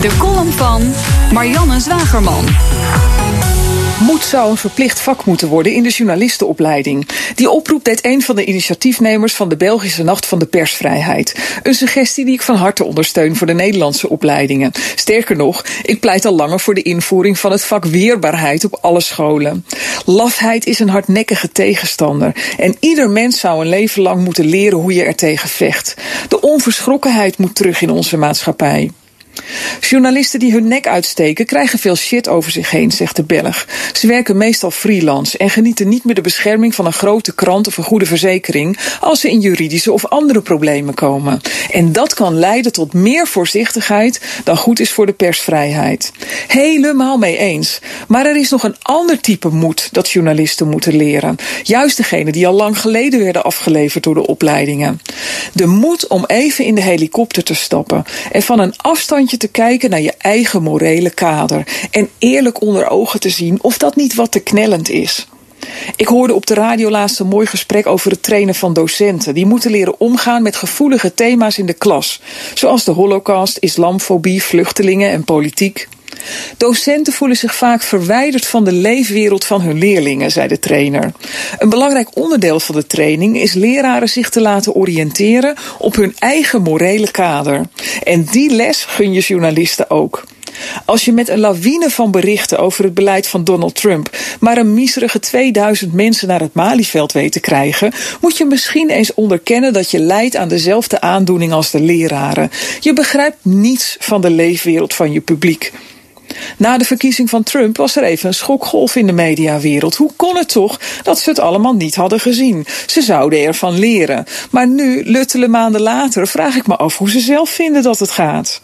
De column van Marianne Zwagerman. Moed zou een verplicht vak moeten worden in de journalistenopleiding. Die oproep deed een van de initiatiefnemers van de Belgische Nacht van de Persvrijheid. Een suggestie die ik van harte ondersteun voor de Nederlandse opleidingen. Sterker nog, ik pleit al langer voor de invoering van het vak weerbaarheid op alle scholen. Lafheid is een hardnekkige tegenstander. En ieder mens zou een leven lang moeten leren hoe je er tegen vecht. De onverschrokkenheid moet terug in onze maatschappij. Journalisten die hun nek uitsteken krijgen veel shit over zich heen, zegt de Belg. Ze werken meestal freelance en genieten niet meer de bescherming van een grote krant of een goede verzekering als ze in juridische of andere problemen komen. En dat kan leiden tot meer voorzichtigheid dan goed is voor de persvrijheid. Helemaal mee eens. Maar er is nog een ander type moed dat journalisten moeten leren. Juist degene die al lang geleden werden afgeleverd door de opleidingen. De moed om even in de helikopter te stappen en van een afstandje te kijken naar je eigen morele kader en eerlijk onder ogen te zien of dat niet wat te knellend is. Ik hoorde op de radio laatst een mooi gesprek over het trainen van docenten. Die moeten leren omgaan met gevoelige thema's in de klas, zoals de holocaust, islamfobie, vluchtelingen en politiek. Docenten voelen zich vaak verwijderd van de leefwereld van hun leerlingen, zei de trainer. Een belangrijk onderdeel van de training is leraren zich te laten oriënteren op hun eigen morele kader. En die les gun je journalisten ook. Als je met een lawine van berichten over het beleid van Donald Trump maar een miserige 2000 mensen naar het Malieveld weet te krijgen, moet je misschien eens onderkennen dat je lijdt aan dezelfde aandoening als de leraren. Je begrijpt niets van de leefwereld van je publiek. Na de verkiezing van Trump was er even een schokgolf in de mediawereld. Hoe kon het toch dat ze het allemaal niet hadden gezien? Ze zouden ervan leren. Maar nu, luttele maanden later, vraag ik me af hoe ze zelf vinden dat het gaat.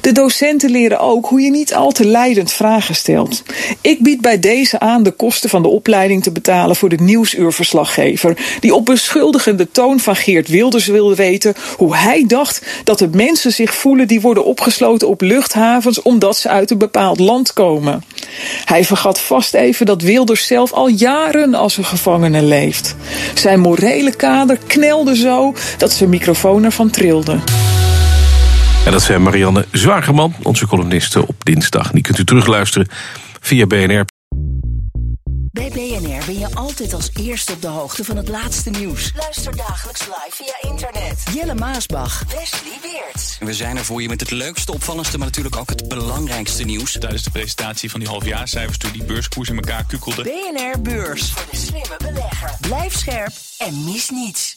De docenten leren ook hoe je niet al te leidend vragen stelt. Ik bied bij deze aan de kosten van de opleiding te betalen voor de nieuwsuurverslaggever, die op beschuldigende toon van Geert Wilders wilde weten hoe hij dacht dat de mensen zich voelen die worden opgesloten op luchthavens omdat ze uit een bepaald land komen. Hij vergat vast even dat Wilders zelf al jaren als een gevangene leeft. Zijn morele kader knelde zo dat zijn microfoon ervan trilde. En dat zijn Marianne Zwagerman, onze columniste op dinsdag. Die kunt u terugluisteren via BNR. Bij BNR ben je altijd als eerste op de hoogte van het laatste nieuws. Luister dagelijks live via internet. Jelle Maasbach. Wesley Weert. We zijn er voor je met het leukste, opvallendste, maar natuurlijk ook het belangrijkste nieuws. Tijdens de presentatie van die halfjaarcijfers toen die beurskoers in elkaar kukkelde. BNR Beurs. Voor de slimme belegger. Blijf scherp en mis niets.